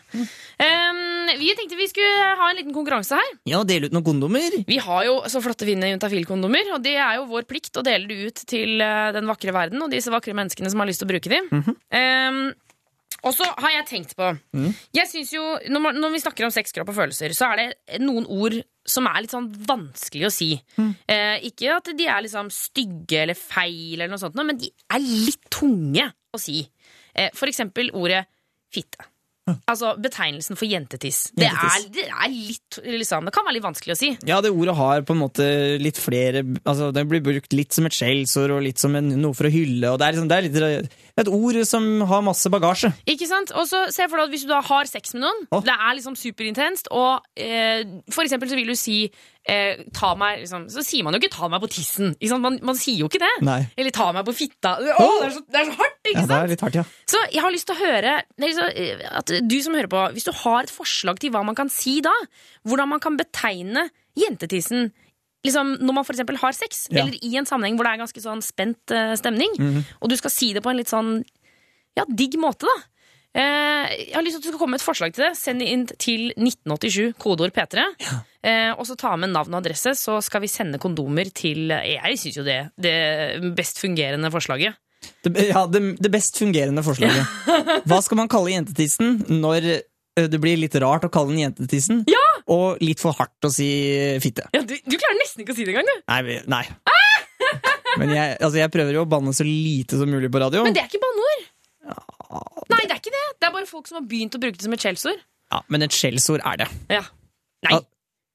Um, vi tenkte vi skulle ha en liten konkurranse her. Ja, dele ut noen kondomer. Vi har jo så flotte fine juntafil-kondomer, og det er jo vår plikt å dele det ut til eh, den vakre verden og disse vakre menneskene som har lyst til å bruke dem. um, og så har jeg tenkt på Jeg synes jo, når, man, når vi snakker om sex, kropp og følelser, så er det noen ord som er litt sånn vanskelig å si. Eh, ikke at de er liksom stygge eller feil, eller noe sånt, men de er litt tunge å si. Eh, for eksempel ordet fitte. Altså betegnelsen for jentetiss. Det er, det er litt liksom, Det kan være litt vanskelig å si. Ja, det ordet har på en måte litt flere Altså, Det blir brukt litt som et skjellsord og litt som en, noe for å hylle. og Det er, liksom, det er litt, et ord som har masse bagasje. Ikke sant? Og så se for deg at Hvis du da har sex med noen, oh. det er liksom superintenst, og eh, for eksempel så vil du si eh, ta meg, liksom, Så sier man jo ikke 'ta meg på tissen'. Man, man sier jo ikke det. Nei. Eller 'ta meg på fitta'. Å, det, er så, det er så hardt! ikke Ja, det er litt hardt, ja. Så jeg har lyst til å høre liksom, eh, at du som hører på, Hvis du har et forslag til hva man kan si da, hvordan man kan betegne jentetissen liksom, når man eksempel har sex, Ja. eller i en sammenheng hvor det er ganske sånn spent uh, stemning, Mhm. og du skal si det på en litt sånn ja, digg måte, da. Eh, jeg har lyst til at du skal komme med et forslag til det. Send inn til 1987, kodeord P3. Ja. og så ta med navn og adresse, så skal vi sende kondomer til eh, Jeg syns jo det det best fungerende forslaget. Det, ja, det, det best fungerende forslaget. Hva skal man kalle jentetissen når eh, det blir litt rart å kalle den jentetissen, og litt for hardt å si fitte? Ja, du, du klarer nesten ikke å si det engang, du. Nei, nei. Ah! Men jeg, altså jeg prøver jo å banne så lite som mulig på radio. Men det er ikke banneord. Nei, det er ikke det. Det er bare folk som har begynt å bruke det som et skjellsord. Ja, men et skjellsord er det. Ja. Nei. Ja.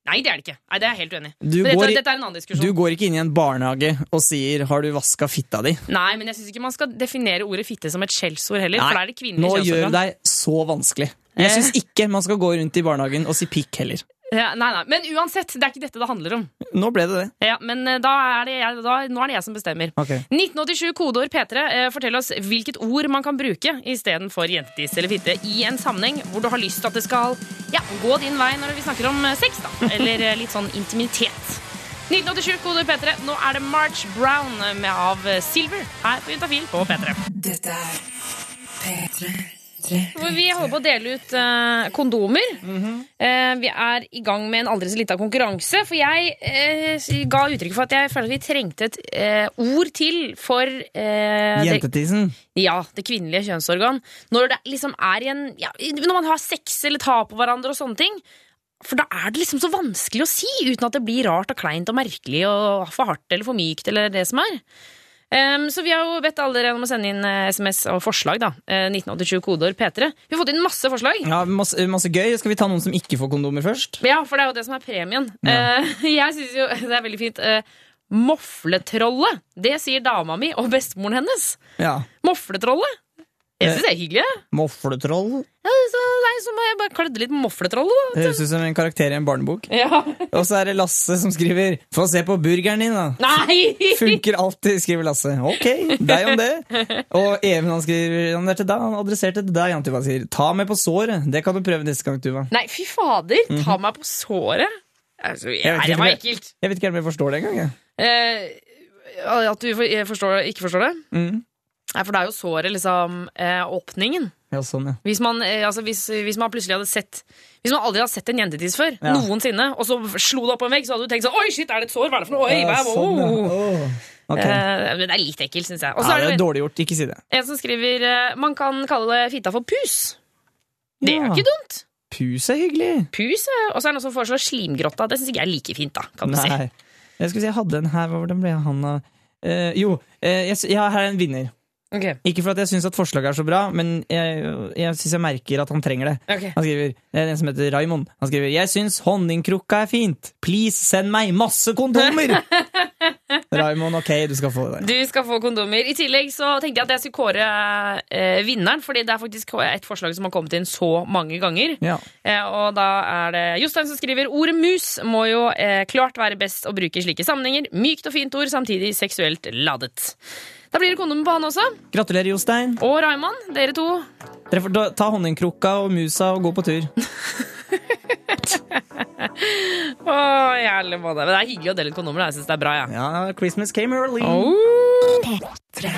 Nei, det er det ikke. Nei, det er jeg helt uenig i. Dette, dette er en annen diskusjon. Du går ikke inn i en barnehage og sier 'har du vaska fitta di'? Nei, men jeg syns ikke man skal definere ordet fitte som et skjellsord heller. Nei, for da er det Nå gjør du deg så vanskelig. Jeg Eh. syns ikke man skal gå rundt i barnehagen og si pikk heller. Ja, nei, nei. Men uansett, det er ikke dette det handler om. Nå ble det det. Ja, men eh, da er det jeg, da, nå er det jeg som bestemmer. Okay. 1987, kodeord P3. Eh, fortell oss hvilket ord man kan bruke istedenfor jentis eller fitte i en sammenheng hvor du har lyst til at det skal ja, gå din vei når vi snakker om eh, sex, da. Eller litt sånn intimitet. 1987, kodeord P3. Nå er det March Brown med av Silver her på Juntafil på P3. Dette er P3. Hvor vi holder på å dele ut uh, kondomer. Eh, vi er i gang med en aldri så lita konkurranse. For jeg uh, ga uttrykk for at jeg føler at vi trengte et ord til for eh, det, Jentetissen. ja, det kvinnelige kjønnsorgan. Når det liksom er i en ja, Når man har sex eller tar på hverandre og sånne ting. For da er det liksom så vanskelig å si uten at det blir rart og kleint og merkelig og for hardt eller for mykt eller det som er. Um, så vi har jo bedt alle dere om å sende inn eh, SMS og forslag. da Eh, 1987 kodeord P3. Vi har fått inn masse forslag. Ja, masse, masse gøy. Skal vi ta noen som ikke får kondomer først? Ja, for det er jo det som er premien. Ja. Uh, jeg syns jo det er veldig fint. Uh, Mofletrollet. Det sier dama mi og bestemoren hennes. Ja. Mofletrollet. Jeg syns det er hyggelig. Mofletroll. Ja, så, nei, så må jeg bare klødde litt mofletroll. da. Høres ut som en karakter i en barnebok. Ja. Og så er det Lasse som skriver 'Få se på burgeren din', da. Nei! Funker alltid, skriver Lasse. Ok, deg om det. Og Even han skriver han er til deg, han adresserte til deg, Jan Tuva sier 'ta meg på såret'. Det kan du prøve neste gang, Tuva. Nei, fy fader! Ta meg på såret. Altså, jeg, Jeg vet ikke det var jeg- ekkelt. Jeg vet ikke om jeg forstår det engang. Eh, at du for, forstår, ikke forstår det? Mm. Nei, for det er jo såret, liksom, eh, åpningen. Ja, sånn, ja. Hvis man, eh, altså, hvis, hvis man plutselig hadde sett Hvis man aldri hadde sett en jentetiss før, Ja. noensinne, og så slo det opp på en vegg, så hadde du tenkt sånn Oi, shit, er det et sår? Hva er det for noe? Oi, hva er sånn, oh. Okay. Eh, det er litt ekkelt, syns jeg. Også Ja, er det det er dårlig gjort. Ikke si det. en som skriver eh, Man kan kalle fitta for pus. Det er jo ikke dumt. Pus er hyggelig. Pus, Og så er det noen som foreslår slimgrotta. Det syns ikke jeg er like fint, da. Kan du si. Nei. Jeg skulle si jeg hadde en her. Hvordan ble han av? uh, jo, uh, jeg, ja, her er en vinner. Ok. Ikke for at jeg syns at forslaget er så bra, men jeg, jeg syns jeg merker at han trenger det. Okay. Han skriver, det er en som heter Raimond. Han skriver 'Jeg syns honningkrukka er fint. Please send meg masse kondomer'. Raimond, ok, du skal få det. Du skal få kondomer. I tillegg så tenkte jeg at jeg skulle kåre eh, vinneren, fordi det er faktisk et forslag som har kommet inn så mange ganger. Ja. Eh, og da er det Jostein som skriver ordet mus må jo eh, klart være best å bruke i slike sammenhenger. Mykt og fint ord, samtidig seksuelt ladet. Da blir det kondom på han også. Gratulerer, Jostein. Og Raymond. Dere to. Dere får ta honningkrukka og musa og gå på tur. Å, jævlig måte. Men det er hyggelig å dele ut kondomer. Jeg syns det er bra, jeg. Ja. ja, Christmas came early. Oh. P3.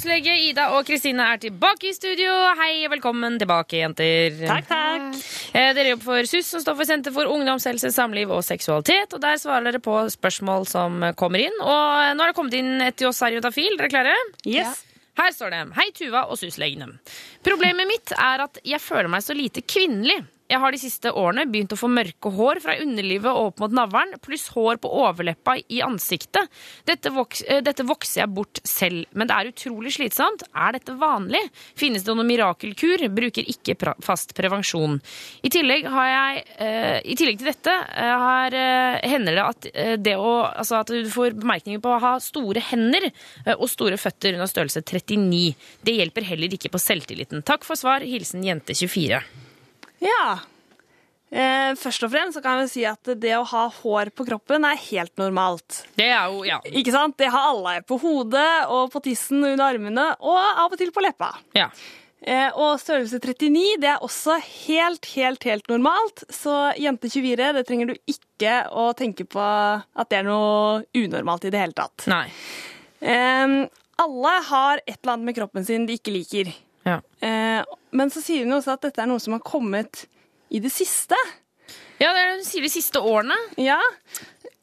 2026. Ida og Kristine er tilbake i studio. Hei og velkommen tilbake, jenter. Takk, takk. Eh, Dere jobber for SUS, som står for Senter for ungdomshelse, samliv og seksualitet. Og Der svarer dere på spørsmål som kommer inn. Og nå har det kommet inn et til oss her i Utafil. Dere klare? Yes. Her står det Hei, Tuva og SUS-legene. Problemet mitt er at jeg føler meg så lite kvinnelig. Jeg har de siste årene begynt å få mørke hår fra underlivet og opp mot navlen, pluss hår på overleppa i ansiktet. Dette, voks, eh, dette vokser jeg bort selv, men det er utrolig slitsomt. Er dette vanlig? Finnes det noen mirakelkur? Bruker ikke fast prevensjon. I tillegg, jeg, eh, I tillegg til dette eh, har, eh, hender det at, eh, det å, altså at du får bemerkninger på å ha store hender eh, og store føtter under størrelse 39. Det hjelper heller ikke på selvtilliten. Takk for svar. Hilsen jente24. Ja. Eh, først og fremst så kan vi si at det å ha hår på kroppen er helt normalt. Det er jo, ja. Ikke sant? Det har alle. På hodet og på tissen under armene, og av og til på leppa. ja. Eh, og størrelse 39 det er også helt, helt, helt normalt. Så jente 24, det trenger du ikke å tenke på at det er noe unormalt i det hele tatt. Nei. Eh, alle har et eller annet med kroppen sin de ikke liker. Ja. Eh, men så sier hun også at dette er noe som har kommet i det siste. Ja, det er det hun sier de siste årene. Ja,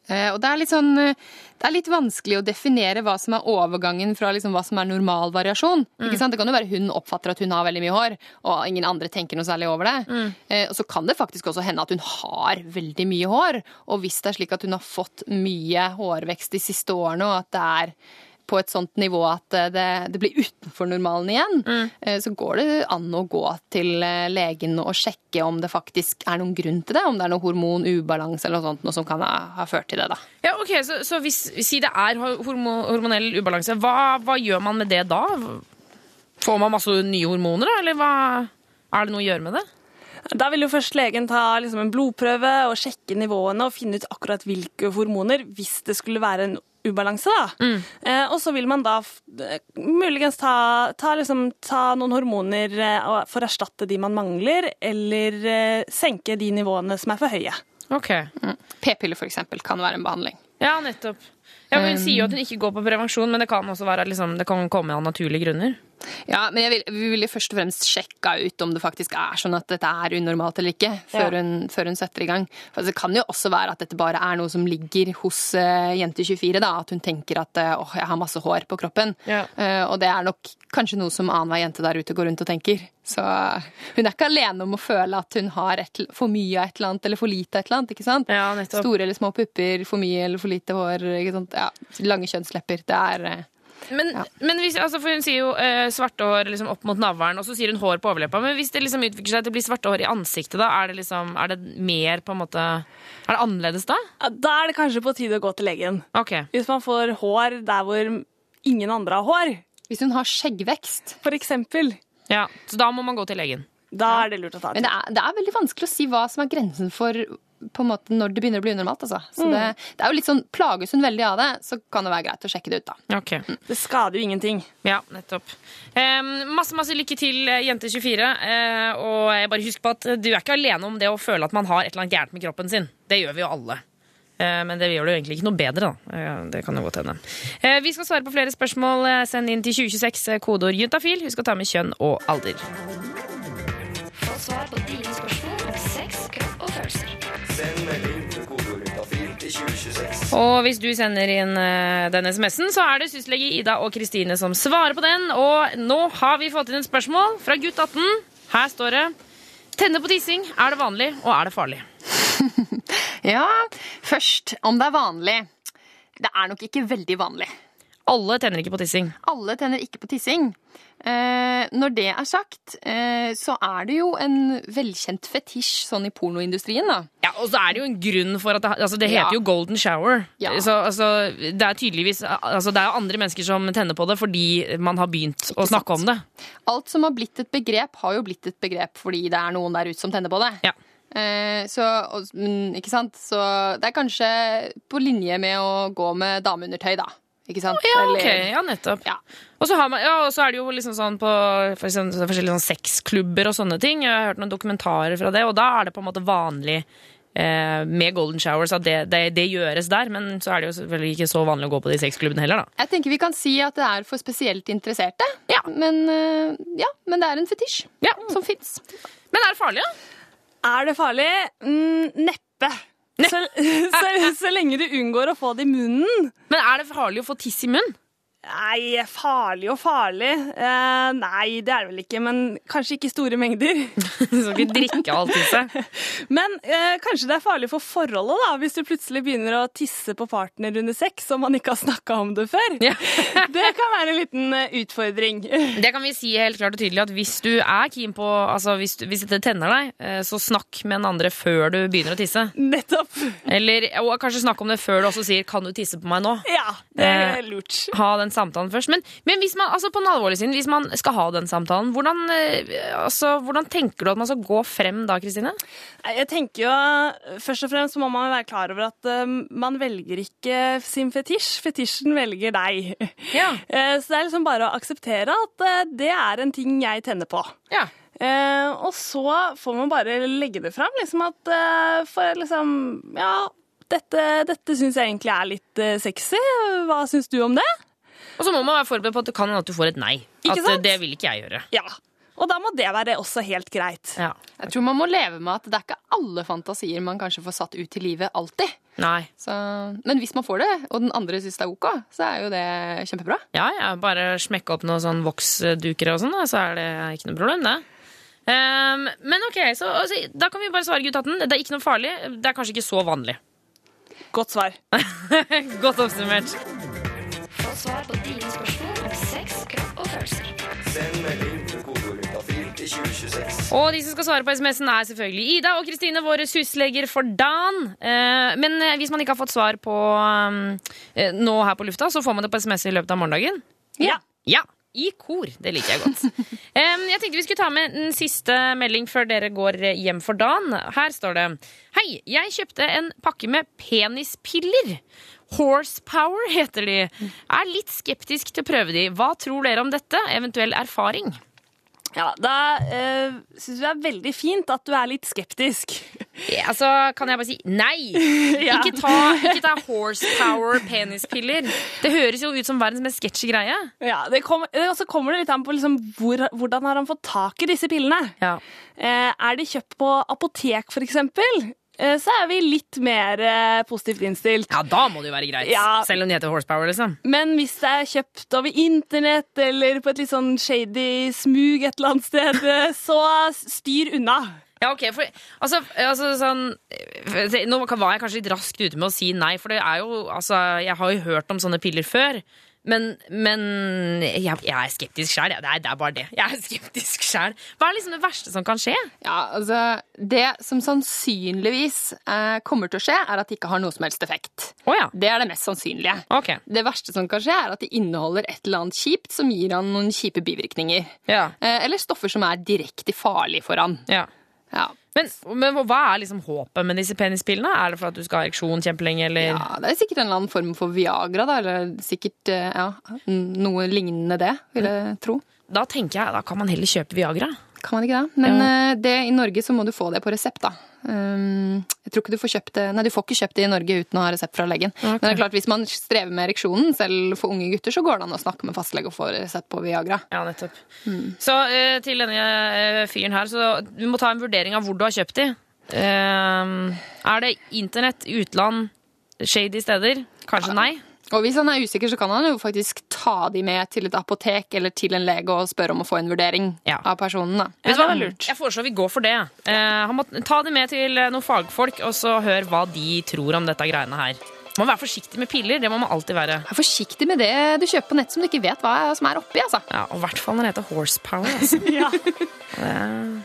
Eh, Og det er litt sånn eh, det er litt vanskelig å definere hva som er overgangen fra liksom hva som er normal variasjon. Ikke sant? Det kan jo være hun oppfatter at hun har veldig mye hår, og ingen andre tenker noe særlig over det. Eh, og så kan det faktisk også hende at hun har veldig mye hår. Og hvis det er slik at hun har fått mye hårvekst de siste årene, og at det er på et sånt nivå at eh, det, det blir utenfor normalen igjen, mm. så går det an å gå til eh, legen og sjekke om det faktisk er noen grunn til det. Om det er noe hormonubalanse eller noe sånt noe som kan ha, ha ført til det. da. Ja, ok, Så, så hvis si det er hormonell ubalanse, hva, hva gjør man med det da? Får man masse nye hormoner, da? Eller hva, er det noe å gjøre med det? Da vil jo først legen ta liksom en blodprøve og sjekke nivåene og finne ut akkurat hvilke hormoner, hvis det skulle være en ubalanse. da. Eh, og så vil man da f- eh, muligens ta, ta, liksom, ta noen hormoner eh, for å erstatte de man mangler, eller eh, senke de nivåene som er for høye. Ok. P-piller for eksempel kan være en behandling. Ja, nettopp. Ja, men Hun sier jo at hun ikke går på prevensjon, men det kan også være liksom, det kan komme av naturlige grunner. Ja, men jeg vil, vi ville først og fremst sjekka ut om det faktisk er sånn at dette er unormalt eller ikke, før, Ja. hun, før hun setter i gang. For det kan jo også være at dette bare er noe som ligger hos uh, jente 24, da. At hun tenker at åh, åh, jeg har masse hår på kroppen. Ja. Uh, og det er nok kanskje noe som annenhver jente der ute går rundt og tenker. Så eh, hun er ikke alene om å føle at hun har et, for mye av et eller annet, eller for lite av et eller annet. ikke sant? Ja, nettopp. Store eller små pupper, for mye eller for lite hår. ikke sant? Ja, lange kjønnslepper. Det er Men, men hvis, altså, for hun sier jo eh, svarte hår liksom, opp mot navlen, og så sier hun hår på overleppa. Men hvis det liksom utvikler seg til å bli svarte hår i ansiktet, da er det liksom, er det mer på en måte Er det annerledes da? Ja, Da er det kanskje på tide å gå til legen. Okay. Hvis man får hår der hvor ingen andre har hår, Hvis hun har skjeggvekst. for eksempel, Ja, Så da må man gå til legen. da er det lurt å ta Men det er, det er veldig vanskelig å si hva som er grensen for på en måte når det begynner å bli unormalt. Altså. Så det, det er jo litt sånn, Plages hun veldig av det, så kan det være greit å sjekke det ut. da. Ok. Det skader jo ingenting. Ja, nettopp. Em, masse masse lykke til, eh, jente24. Eh, og jeg bare husk på at du er ikke alene om det å føle at man har et eller annet gærent med kroppen sin. Det gjør vi jo alle. Eh, Men det gjør det jo egentlig ikke noe bedre, da. Det kan jo godt hende. Eh, Vi skal svare på flere spørsmål. Send inn til 2026, eh, kodeord juntafil. Husk å ta med kjønn og alder. Få svar på dine spørsmål Og hvis du sender inn eh, den SMS-en, så er det syslege Ida og Kristine som svarer på den. Og nå har vi fått inn et spørsmål fra gutt 18. Her står det Tenne på tissing. Er det vanlig, og er det farlig? Ja, først om det er vanlig. Det er nok ikke veldig vanlig. Alle tenner ikke på tissing. Alle tenner ikke på tissing. Eh, når det er sagt, eh, så er det jo en velkjent fetisj sånn i pornoindustrien, da. Ja, Og så er det jo en grunn for at det, altså det heter Ja. jo golden shower. Ja. Så altså, det er tydeligvis altså Det er andre mennesker som tenner på det fordi man har begynt å snakke om det. Alt som har blitt et begrep, har jo blitt et begrep fordi det er noen der ute som tenner på det. Ja. Eh, så, ikke sant? så det er kanskje på linje med å gå med dameundertøy, da. Ikke sant? Ja, ok, ja, nettopp. Ja. Og så, har man, ja, og så er det jo liksom sånn på for eksempel, forskjellige sånn sexklubber og sånne ting. Jeg har hørt noen dokumentarer fra det, og da er det på en måte vanlig eh, med golden showers at det, det, det gjøres der. Men så er det jo selvfølgelig ikke så vanlig å gå på de sexklubbene heller, da. Jeg tenker vi kan si at det er for spesielt interesserte. Ja. Men, eh, ja, men det er en fetisj Ja. som fins. Men er det farlig, da? Er det farlig? Mm, neppe. Så, så, så lenge du unngår å få det i munnen. Men er det farlig å få tiss i munnen? Nei, farlig og farlig. Eh, nei, det er det vel ikke, men kanskje ikke i store mengder. Du skal ikke drikke alt tisset. Men eh, kanskje det er farlig for forholdet, da, hvis du plutselig begynner å tisse på partner under sex og man ikke har snakka om det før. Ja. Det kan være en liten eh, utfordring. Det kan vi si helt klart og tydelig at hvis du er keen på Altså hvis, du, hvis det tenner deg, eh, så snakk med en andre før du begynner å tisse. Nettopp. Eller og kanskje snakk om det før du også sier 'kan du tisse på meg nå'? Ja, det Eh, er lurt. Ha den samtalen først. Men, men hvis man, altså på den alvorlige siden, hvis man skal ha den samtalen, hvordan, eh, altså, hvordan tenker du at man skal gå frem da, Kristine? Jeg tenker jo, Først og fremst må man være klar over at uh, man velger ikke sin fetisj. Fetisjen velger deg. Ja. Uh, så det er liksom bare å akseptere at uh, det er en ting jeg tenner på. Ja. Eh, og så får man bare legge det fram, liksom at eh, For liksom Ja, dette, dette syns jeg egentlig er litt eh, sexy. Hva syns du om det? Og så må man være forberedt på at det kan hende at du får et nei. Ikke at eh, sant? det vil ikke jeg gjøre. Ja. Og da må det være også helt greit. Ja. Jeg tror man må leve med at det er ikke alle fantasier man kanskje får satt ut i livet alltid. Nei. Så, men hvis man får det, og den andre syns det er ok, så er jo det kjempebra. Ja, ja, bare smekke opp noen sånn voksduker og sånn, så er det ikke noe problem, det. Um, men ok, så altså, da kan vi bare svare guttaten. Det er ikke noe farlig. Det er kanskje ikke så vanlig. Godt svar. Godt oppsummert. Og de som skal svare på SMS-en, er selvfølgelig Ida og Kristine, våre husleger for dagen. Eh, men eh, hvis man ikke har fått svar på eh, nå her på lufta, så får man det på SMS i løpet av morgendagen. Ja. Ja, i kor. Det liker jeg godt. Jeg tenkte vi skulle ta med en siste melding før dere går hjem for dagen. Her står det Hei, jeg kjøpte en pakke med penispiller. Horsepower heter de. Er litt skeptisk til å prøve de. Hva tror dere om dette? Eventuell erfaring? Ja, Da uh, syns vi det er veldig fint at du er litt skeptisk. Ja, altså, kan jeg bare si nei? Ja. Ikke, ta, ikke ta horsepower penispiller. Det høres jo ut som verdens mest sketchy greie. Ja, det kommer, Og så kommer det litt an på liksom, hvor, hvordan har han fått tak i disse pillene. Ja. Eh, er de kjøpt på apotek, for eksempel, eh, så er vi litt mer eh, positivt innstilt. ja, da må det jo være greit. Ja. Selv om de heter horsepower, liksom. Men hvis det er kjøpt over internett eller på et litt sånn shady smug et eller annet sted, eh, så styr unna. Ja, ok, for altså, altså sånn eh, Nå var jeg kanskje litt raskt ute med å si nei, for det er jo Altså, jeg har jo hørt om sånne piller før. Men, men jeg, jeg er skeptisk sjæl. Det, det er bare det. Jeg er skeptisk sjæl. Hva er liksom det verste som kan skje? Ja, altså, Det som sannsynligvis eh, kommer til å skje, er at det ikke har noe som helst effekt. Oh, ja. Det er det mest sannsynlige. Okay. Det verste som kan skje, er at det inneholder et eller annet kjipt som gir han noen kjipe bivirkninger. Ja. Eh, eller stoffer som er direkte farlige for han. ja. Ja. Men, men hva er liksom håpet med disse penispillene? Er det for at du skal ha ereksjon kjempelenge, eller? ja, Det er sikkert en eller annen form for Viagra, da, eller sikkert eh, ja, noe lignende det, vil jeg tro. Da tenker jeg, da kan man heller kjøpe Viagra. Kan man ikke det? Men ja. det, i Norge så må du få det på resept, da. Um, jeg tror ikke du får kjøpt det Nei, du får ikke kjøpt det i Norge uten å ha resept fra legen. Men det er klart, hvis man strever med ereksjonen, selv for unge gutter, så går det an å snakke med fastlege og få resept på Viagra. Ja, nettopp. Så eh, til denne eh, fyren her, så du må ta en vurdering av hvor du har kjøpt de. Eh, er det internett, utland, shady steder? Kanskje nei? Og hvis han er usikker, så kan han jo faktisk ta de med til et apotek eller til en lege og spørre om å få en vurdering av personen. Da. Vet du hva? Jeg foreslår vi går for det. Eh, han må ta de med til eh, noen fagfolk, og så hør hva de tror om dette greiene her. Man må være forsiktig med piller. Det må man alltid være. Vær forsiktig med det du kjøper på nett som du ikke vet hva som er oppi. altså. Ja, og I hvert fall når det heter horsepower. Altså. det,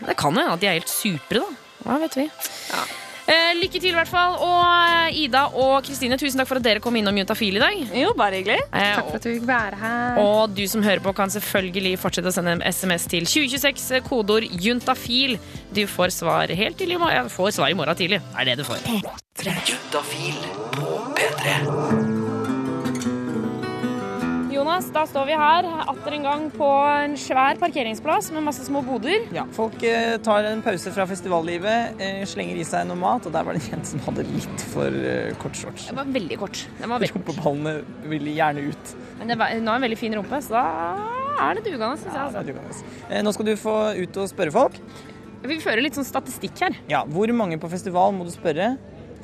det kan jo hende at de er helt supre, da. Hva vet vi. Eh, lykke til, i hvert fall. Og eh, Ida og Kristine, tusen takk for at dere kom innom Juntafil i dag. Jo, bare hyggelig. Eh, Takk for at du fikk være her. Og du som hører på, kan selvfølgelig fortsette å sende en SMS til 2026, eh, kodeord juntafil. Du får svar helt tidlig i morgen. Ja, får svar i morgen tidlig. Det er det du får. Juntafil på P3. Jonas, da står vi her atter en gang på en svær parkeringsplass med masse små boder. Ja, Folk eh, tar en pause fra festivallivet, eh, slenger i seg noe mat, og der var det en jente som hadde litt for eh, kort shorts. Det var veldig kort. Den var veldig... Rumpeballene ville gjerne ut. Men det var, hun har en veldig fin rumpe, så da er det dugende, syns jeg. Ja, Altså. det er dugende. Eh, Nå skal du få ut og spørre folk. Vi fører litt sånn statistikk her. Ja, Hvor mange på festival må du spørre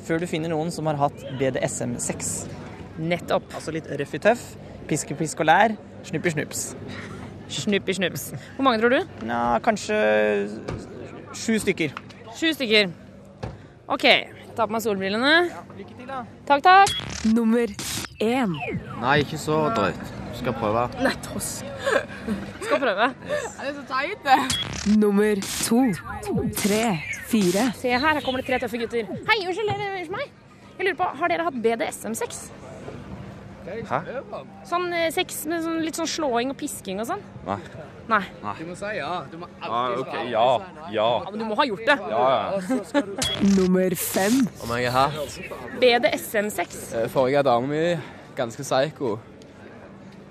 før du finner noen som har hatt BDSM-sex? Nettopp. Altså litt røff i tøff, piske pisk og lær, snuppi snups. Snuppi snups. Hvor mange tror du? Ja, kanskje sju stykker. Sju stykker. OK. Ta på meg solbrillene. Ja, Lykke til, da. Takk, takk. Nummer én. Nei, ikke så drøyt. Skal prøve. Nei, tosk. Skal prøve. Er det så teit, det? Nummer to. Tre. Fire. Se her, her kommer det tre tøffe gutter. Hei, unnskyld, er det- unnskyld meg. Jeg lurer på, Har dere hatt BDSM-sex? Hæ? Sånn eh, sex med sånn, litt sånn slåing og pisking og sånn? Nei. Nei. Du må si ja. Du må Ah, ok, ja. Ja. Ja, Men du må ha gjort det. Ja, ja. Nummer fem. Om jeg er her? BDSM-sex. Eh, Forrige dame mi, ganske psycho.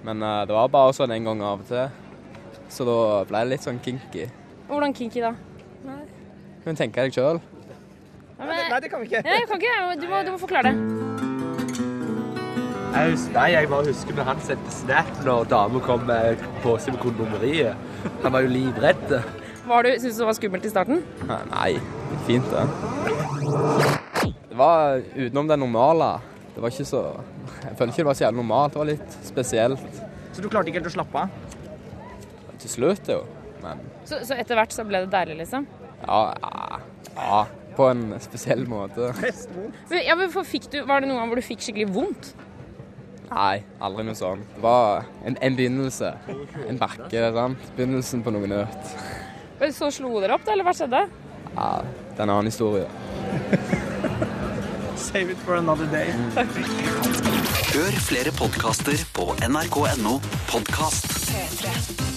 Men eh, det var bare sånn en gang av og til. Så da ble det litt sånn kinky. Hvordan kinky da? Kan du tenke deg sjøl? Nei, det kan vi ikke. Nei, jeg kan ikke. Du må, du må forklare det. Jeg husker, nei, jeg bare husker når han sendte snap når dama kom med pose med kondomeriet. Han var jo livredd. Var du, Syns du det var skummelt i starten? Nei, fint det. Det var utenom det normale. Det var ikke så Jeg føler ikke det var så jævlig normalt. Det var litt spesielt. Så du klarte ikke helt å slappe av? Til slutt, jo. Men Så, så etter hvert så ble det deilig, liksom? ja, ja, ja På en spesiell måte. Men, Ja, men for fikk du, Var det noen gang hvor du fikk skikkelig vondt? Nei, aldri noe sånt. Det var en, en begynnelse. En bakke. sant? Begynnelsen på noe nytt. Men Så slo dere opp, da, eller hva skjedde? Ja, det er en annen historie. Save it for another day. Hør flere podkaster på nrk.no podkast. P3.